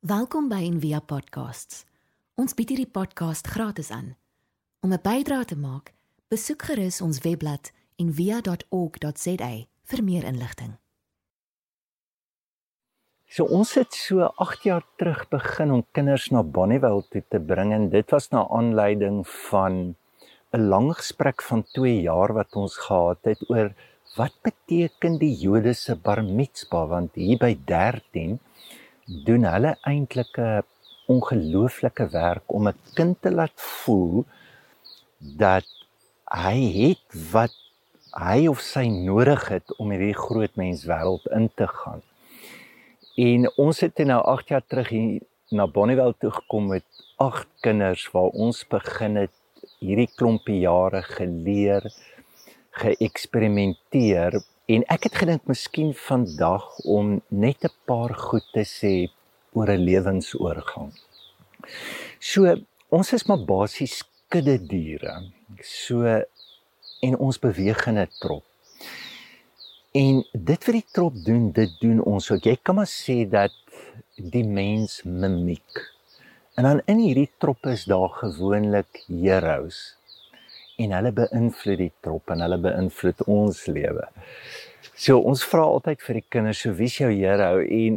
Welkom by Envia Podcasts. Ons bied hierdie podcast gratis aan. Om 'n bydrae te maak, besoek gerus ons webblad en via.org.za vir meer inligting. So ons het so 8 jaar terug begin om kinders na Bonnievale toe te bring en dit was na aanleiding van 'n lang gesprek van 2 jaar wat ons gehad het oor wat beteken die Jodese bar mitzvah want hier by 13 doen hulle eintlik 'n ongelooflike werk om 'n kind te laat voel dat hy het wat hy of sy nodig het om hierdie groot menswêreld in te gaan. En ons het nou 8 jaar terug hier na Bonnievale toe gekom met 8 kinders waar ons begin het hierdie klompie jare geleer, geëksperimenteer en ek het gedink miskien vandag om net 'n paar goed te sê oor 'n lewensoorgang. So ons is maar basies kudde diere. So en ons beweeg in 'n trop. En dit wat die trop doen, dit doen ons ook. Jy kan maar sê dat die mens mimiek. En dan in hierdie trop is daar gewoonlik heroes. En hulle beïnvloed die trop en hulle beïnvloed ons lewe. So ons vra altyd vir die kinders, so wie is jou hero? En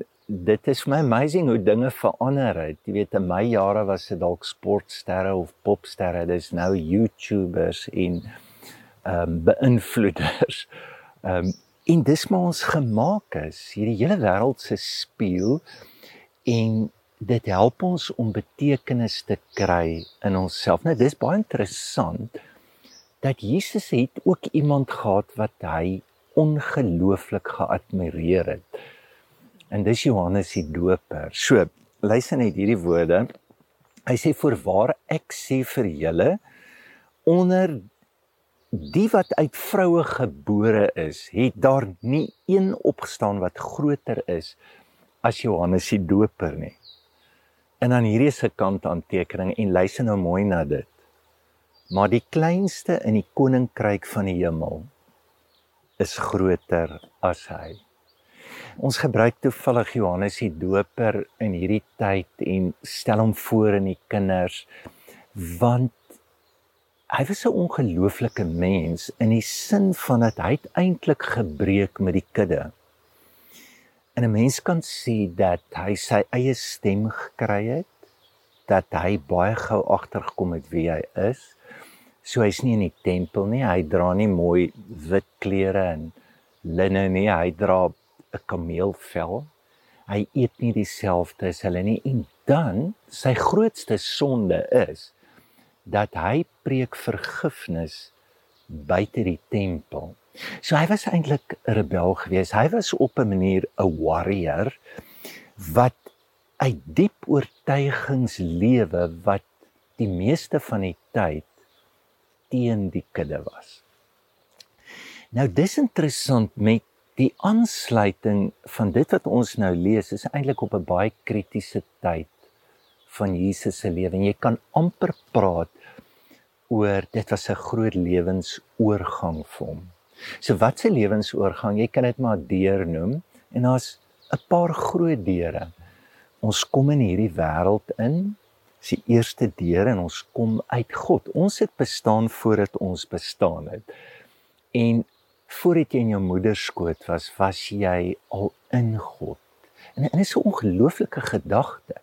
dit is vir my amazing hoe dinge verander het. Jy weet, in my jare was dit dalk sportsterre of popsterre. Dis nou YouTubers en ehm um, beïnvloeders. Ehm um, en dis maar ons gemaak is hierdie hele wêreld se spieël en dit help ons om betekenis te kry in onsself. Nou dis baie interessant dat Jesus het ook iemand gehad wat hy ongelooflik geadmireer het. En dis Johannes die Doper. So, luister net hierdie woorde. Hy sê voorwaar ek sê vir julle onder die wat uit vroue gebore is, het daar nie een opgestaan wat groter is as Johannes die Doper nie. En dan hierdie se kant aantekening en luister nou mooi na dit. Maar die kleinste in die koninkryk van die hemel is groter as hy. Ons gebruik toevallig Johannes die Doper in hierdie tyd en stel hom voor aan die kinders want hy was 'n ongelooflike mens in die sin van dat hy eintlik gebreek met die kudde. En 'n mens kan sien dat hy sy eie stem gekry het, dat hy baie gou agtergekom het wie hy is. So hy's nie in die tempel nie, hy dra nie mooi wit klere en linne nie, hy dra 'n kameelvel. Hy eet nie dieselfde as hulle nie en dan sy grootste sonde is dat hy preek vergifnis buite die tempel. So hy was eintlik 'n rebel geweest. Hy was op 'n manier 'n warrior wat uit diep oortuigings lewe wat die meeste van die tyd teen die kudde was. Nou dis interessant met die aansluiting van dit wat ons nou lees is eintlik op 'n baie kritiese tyd van Jesus se lewe en jy kan amper praat oor dit was 'n groot lewensoorgang vir hom. So wat se lewensoorgang? Jy kan dit maar deur noem en daar's 'n paar groot deure. Ons kom in hierdie wêreld in. Dis die eerste deur en ons kom uit God. Ons het bestaan voordat ons bestaan het. En voordat jy in jou moeder skoot was, was jy al in God. En dit is 'n ongelooflike gedagte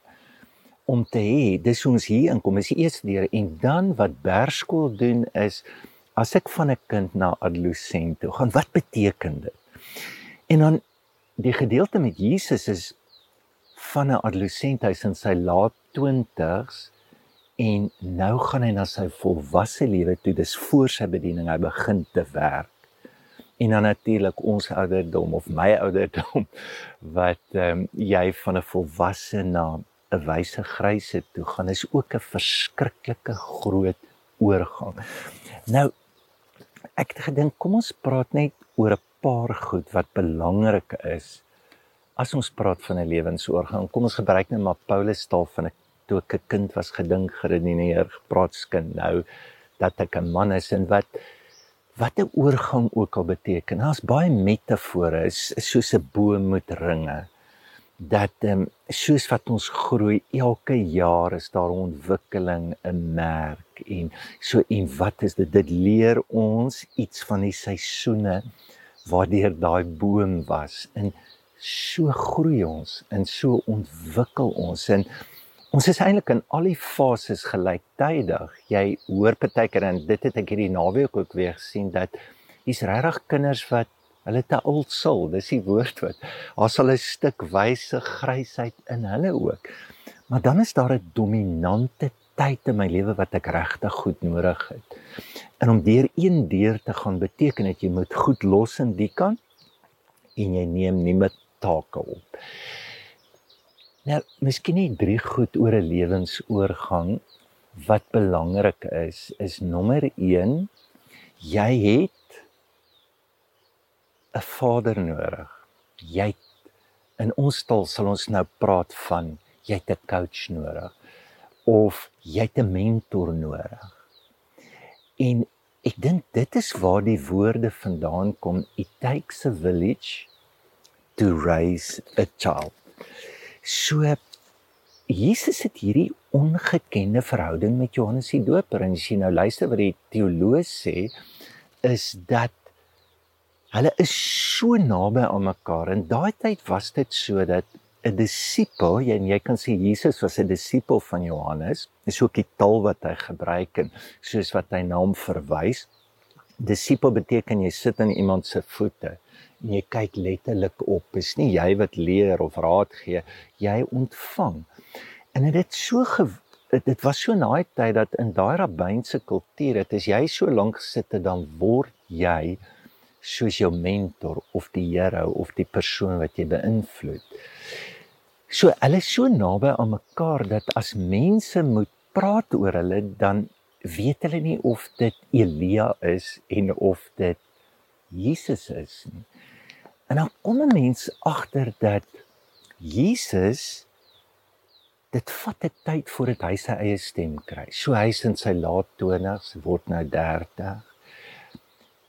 om te hê dis ons hier inkom is die eerste deur en dan wat berskool doen is as ek van 'n kind na adolescent toe gaan wat beteken dit en dan die gedeelte met Jesus is van 'n adolescent hy is in sy laat 20s en nou gaan hy na sy volwasse lewe toe dis voor sy bediening hy begin te werk en dan natuurlik ons ouderdom of my ouderdom wat ehm um, jy van 'n volwasse na 'n wyse gryse toe gaan is ook 'n verskriklike groot oorgang. Nou ek het gedink kom ons praat net oor 'n paar goed wat belangrik is as ons praat van 'n lewensoorgang. Kom ons gebruik net maar Paulus taal van 'n toe ek 'n kind was gedink geredeneer gepraatskind nou dat ek 'n man is en wat wat 'n oorgang ook al beteken. Daar's baie metafore is, is soos 'n boom met ringe dat ehm um, soos wat ons groei elke jaar is daar ontwikkeling 'n merk en so en wat is dit dit leer ons iets van die seisoene waardeur daai boom was en so groei ons en so ontwikkel ons en ons is eintlik in al die fases gelyktydig jy hoor partykeer en dit het ek hierdie naweek ook weer gesien dat hier's regtig kinders wat Hulle te oud soul, dis die woord wat. Daar sal 'n stuk wyse grysheid in hulle ook. Maar dan is daar 'n dominante tyd in my lewe wat ek regtig goed nodig het. En om deur een deur te gaan beteken dit jy moet goed los in die kant en jy neem nie met take op. Nou, miskien nie drie goed oor 'n lewensoorgang wat belangrik is is nommer 1 jy het 'n vader nodig. Jy in ons taal sal ons nou praat van jy het 'n coach nodig of jy het 'n mentor nodig. En ek dink dit is waar die woorde vandaan kom. It takes a village to raise a child. So Jesus het hierdie ongekende verhouding met Johannes die Doper en as jy nou luister wat die teoloog sê is dat Hulle is so naby aan mekaar. In daai tyd was dit so dat 'n disipel, jy en jy kan sê Jesus was 'n disipel van Johannes. Dis ook die taal wat hy gebruik en soos wat hy naam verwys. Disipel beteken jy sit aan iemand se voete en jy kyk letterlik op. Dis nie jy wat leer of raad gee, jy ontvang. En dit so dit was so naai tyd dat in daai rabbynse kultuur, dit is jy so lank gesit het dan word jy soos jou mentor of die Here of die persoon wat jy beïnvloed. So hulle is so naby aan mekaar dat as mense moet praat oor hulle dan weet hulle nie of dit Elia is en of dit Jesus is nie. En dan kom 'n mens agter dat Jesus dit vat 'n tyd voordat hy sy eie stem kry. So hy's in sy laat 20's, word nou 30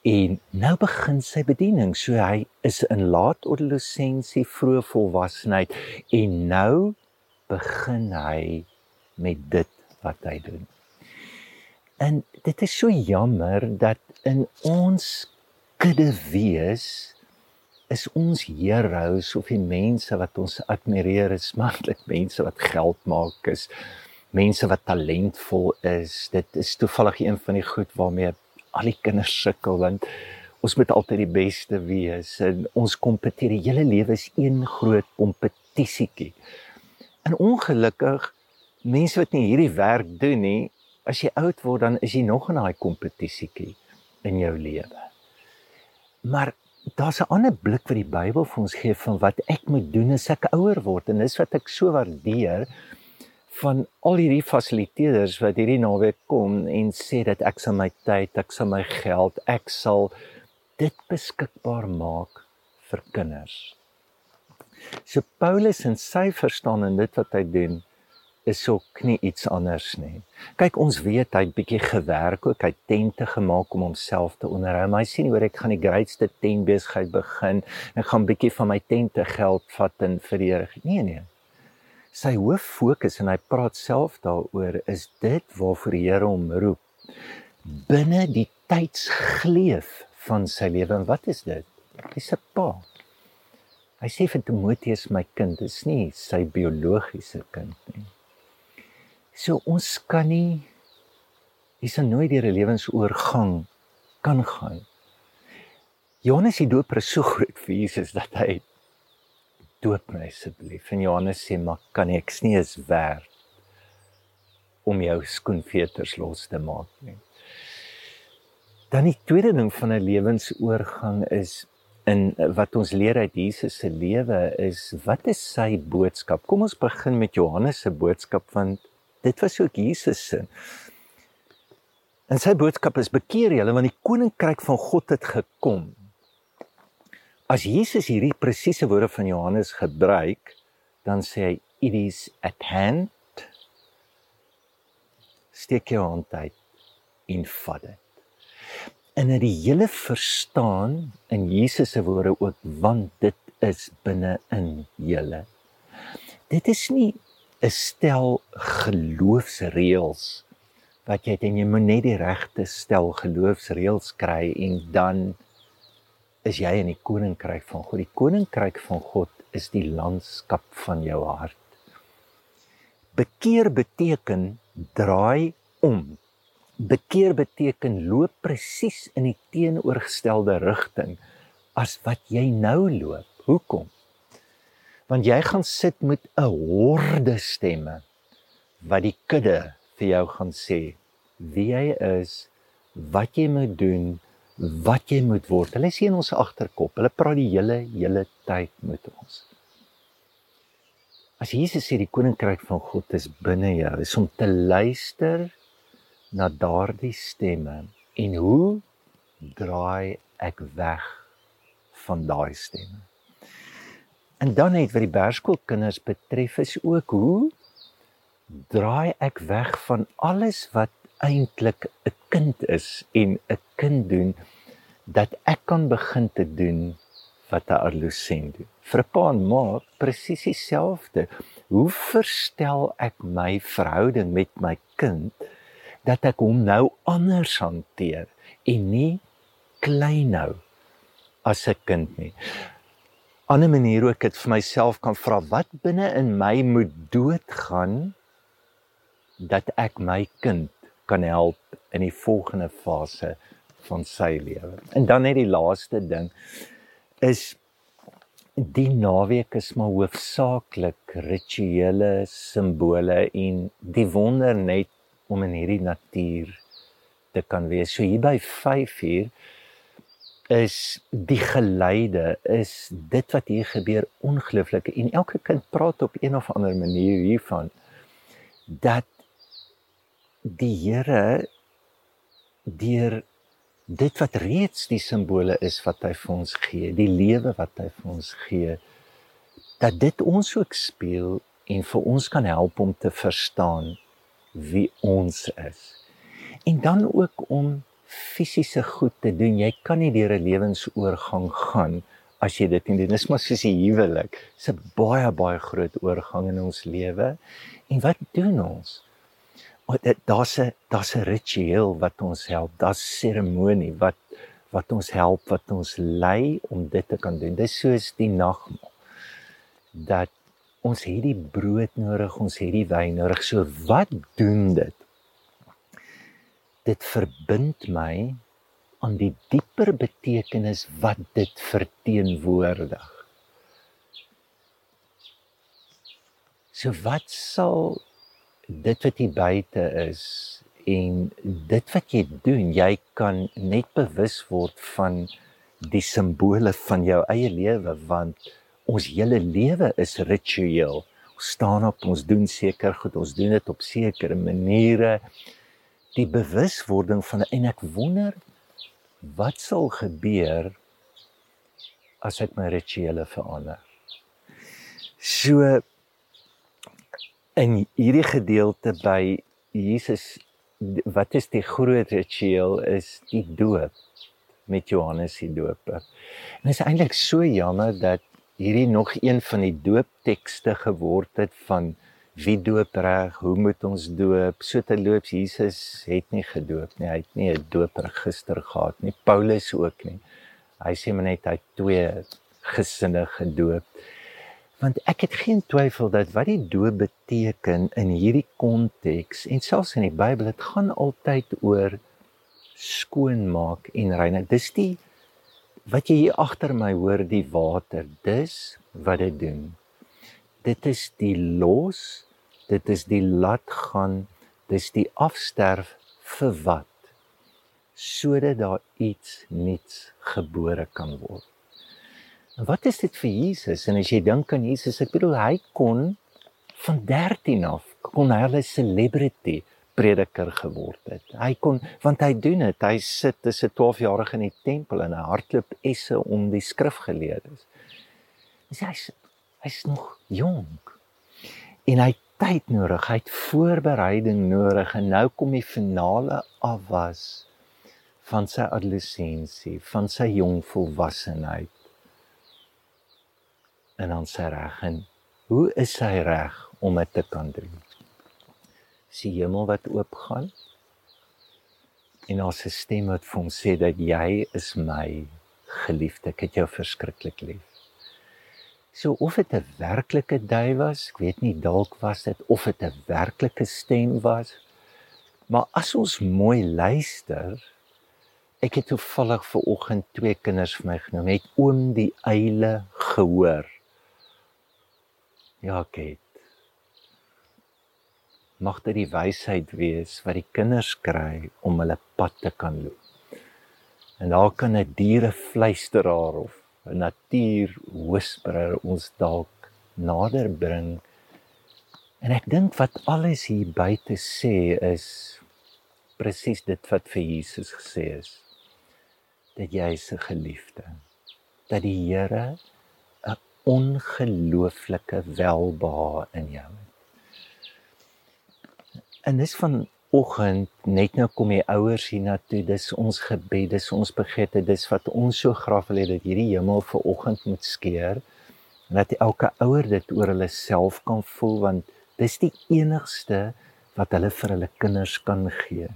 En nou begin sy bediening. So hy is in laat adolessensie, vroeë volwassenheid en nou begin hy met dit wat hy doen. En dit is so jammer dat in ons kudde wees is ons heroes of die mense wat ons admireer is maklik mense wat geld maak is mense wat talentvol is dit is toevallig een van die goed waarmee al die kinders sukkel want ons moet altyd die beste wees en ons kompeteer die hele lewe is een groot kompetisietjie. En ongelukkig mense wat nie hierdie werk doen nie, as jy oud word dan is jy nog in daai kompetisietjie in jou lewe. Maar daar's 'n ander blik wat die Bybel vir ons gee van wat ek moet doen as ek ouer word en dis wat ek so waardeer van al hierdie fasiliteerders wat hierdie naweek kom en sê dat ek sal my tyd, ek sal my geld, ek sal dit beskikbaar maak vir kinders. So Paulus en sy verstaan en dit wat hy doen is ook nie iets anders nie. Kyk, ons weet hy het bietjie gewerk ook, hy het tente gemaak om homself te onderhou. Maar hy nie hoor ek gaan die grootste tentbesigheid begin. En gaan bietjie van my tente geld vat en vir die Here. Nee nee. Sy hoof fokus en hy praat self daaroor is dit waarvoor die Here hom roep. Binne die tydsgleef van sy lewe. En wat is dit? Hy's 'n pa. Hy sê vir Timoteus my kind is nie sy biologiese kind nie so ons kan nie dis nooit deur 'n lewensoorgang kan gaan Johannes die doper is so groot vir Jesus dat hy doop my asseblief. En Johannes sê, "Maar kan ek nie eens werd om jou skoenveters los te maak nie." Dan die tweede ding van 'n lewensoorgang is in wat ons leer uit Jesus se lewe is wat is sy boodskap? Kom ons begin met Johannes se boodskap want dit was ook Jesus se. En sy boodskap is bekeer julle want die koninkryk van God het gekom. As Jesus hierdie presiese woorde van Johannes gebruik, dan sê hy it is at hand. Steek jou hand uit en vat dit. En dit die hele verstaan in Jesus se woorde ook want dit is binne in julle. dit is nie 'n stel geloofsreëls wat jy het en jy moet net die regte stel geloofsreëls kry en dan is jy in die koninkryk van God. Die koninkryk van God is die landskap van jou hart. Bekeer beteken draai om. Bekeer beteken loop presies in die teenoorgestelde rigting as wat jy nou loop. Hoekom? Want jy gaan sit met 'n horde stemme wat die kudde vir jou gaan sê wie jy is, wat jy moet doen, wat jy moet word. Hulle sien ons agterkop. Hulle praat die hele hele tyd met ons. As Jesus sê die koninkryk van God is binne jou, is om te luister na daardie stemme en hoe draai ek weg van daai stemme. En dan net wat die berskoolkinders betref is ook hoe draai ek weg van alles wat eintlik 'n kind is en 'n kind doen dat ek kan begin te doen wat 'n adolescent doen. Vir 'n pa en ma presies dieselfde. Hoe verstel ek my verhouding met my kind dat ek hom nou anders hanteer en nie klein hou as 'n kind nie. Ander manier ook dit vir myself kan vra wat binne in my moet doodgaan dat ek my kind kan help in die volgende fase van sy lewe. En dan net die laaste ding is die naweek is maar hoofsaaklik rituele simbole en die wonder net om in hierdie natuur te kan wees. So hier by 5uur is die geleide is dit wat hier gebeur ongelooflik en elke kind praat op een of ander manier hiervan dat die Here deur dit wat reeds die simbole is wat hy vir ons gee, die lewe wat hy vir ons gee, dat dit ons ook speel en vir ons kan help om te verstaan wie ons is. En dan ook om fisiese goed te doen. Jy kan nie deur 'n lewensoorgang gaan as jy dit nie doen. Dis maar soos 'n huwelik. Dis 'n baie baie groot oorgang in ons lewe. En wat doen ons? daar's 'n daar's 'n ritueel wat ons help. Daar's seremonie wat wat ons help, wat ons lei om dit te kan doen. Dis soos die nagmaal. Dat ons hierdie brood nodig, ons hierdie wyn nodig. So wat doen dit? Dit verbind my aan die dieper betekenis wat dit verteenwoordig. So wat sal dit wat hier buite is en dit wat jy doen, jy kan net bewus word van die simbole van jou eie lewe want ons hele lewe is ritueel. Ons staan op, ons doen seker goed, ons doen dit op sekere maniere. Die bewuswording van en ek wonder wat sal gebeur as ek my rituele verander. So in hierdie gedeelte by Jesus wat is die groot ritueel is die doop met Johannes die doper. En dit is eintlik so jammer dat hierdie nog een van die dooptekste geword het van wie doop reg, hoe moet ons doop? So te loop Jesus het nie gedoop nie. Hy het nie 'n doopregister gehad nie. Paulus ook nie. Hy sê maar net hy twee gesinne gedoop want ek het geen twyfel dat wat die doop beteken in hierdie konteks en selfs in die Bybel dit gaan altyd oor skoonmaak en reinig. Dis die wat jy hier agter my hoor die water. Dis wat dit doen. Dit is die los, dit is die laat gaan, dis die afsterf vir wat sodat daar iets nuuts gebore kan word. En wat is dit vir Jesus? En as jy dink aan Jesus, ek bedoel hy kon van 13 af kon hy 'n celebrity prediker geword het. Hy kon want hy doen dit. Hy sit as 'n 12-jarige in die tempel en hy hardloop esse om die skrifgeleerdes. Dis hy's hy's nog jonk. En hy tyd nodig, hy het voorbereiding nodig en nou kom die finale afwas van sy adolessensie, van sy jong volwassenheid in ons reg en Hoe is hy reg om dit te kan doen? Is die hemel wat oopgaan? En daar's 'n stem wat vir hom sê dat jy is my geliefde. Ek het jou verskriklik lief. So of dit 'n werklike duif was, ek weet nie dalk was dit of dit 'n werklike stem was. Maar as ons mooi luister, ek het toevallig ver oggend twee kinders vir my genoem, het oom die eile gehoor. Ja, Kate. Mag dit die wysheid wees wat die kinders kry om hulle pad te kan loop. En daar kan 'n dierefluisteraar of 'n natuurhoesperer ons dalk nader bring. En ek dink wat alles hier buite sê is presies dit wat vir Jesus gesê is. Dat jy is 'n geliefde. Dat die Here 'n ongelooflike welbehae in jou het. En dis van oggend net nou kom die ouers hiernatoe. Dis ons gebed, dis ons begete, dis wat ons so graag wil hê dat hierdie hemel vir oggend moet skeer. En dat elke ouer dit oor hulle self kan voel want dis die enigste wat hulle vir hulle kinders kan gee.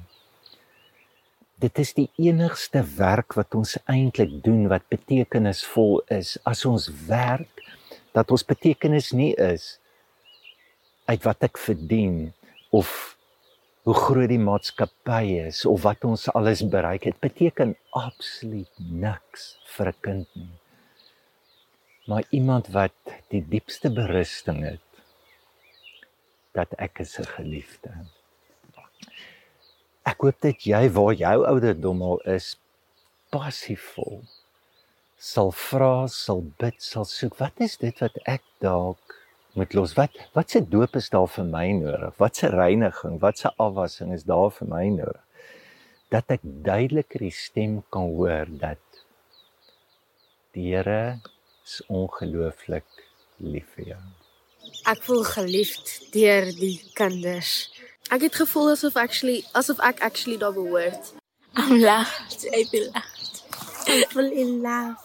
Dit is die enigste werk wat ons eintlik doen wat betekenisvol is. As ons werk dat ons betekenis nie is uit wat ek verdien of hoe groot die maatskappy is of wat ons alles bereik het, beteken absoluut niks vir 'n kind nie. Maar iemand wat die diepste berusting het dat ek is 'n geliefde. Ek hoop dat jy waar jou ouderdom al is passiefvol sal vra, sal bid, sal soek. Wat is dit wat ek dalk moet los. Wat wat se doop is daar vir my nodig? Wat se reiniging, wat se afwassing is daar vir my nodig? Dat ek duideliker die stem kan hoor dat die Here is ongelooflik lief vir jou. Ek voel geliefd deur die kinders. Ek het gevoel asof actually asof ek actually daar behoort. I'm loved. I feel loved. I feel in love.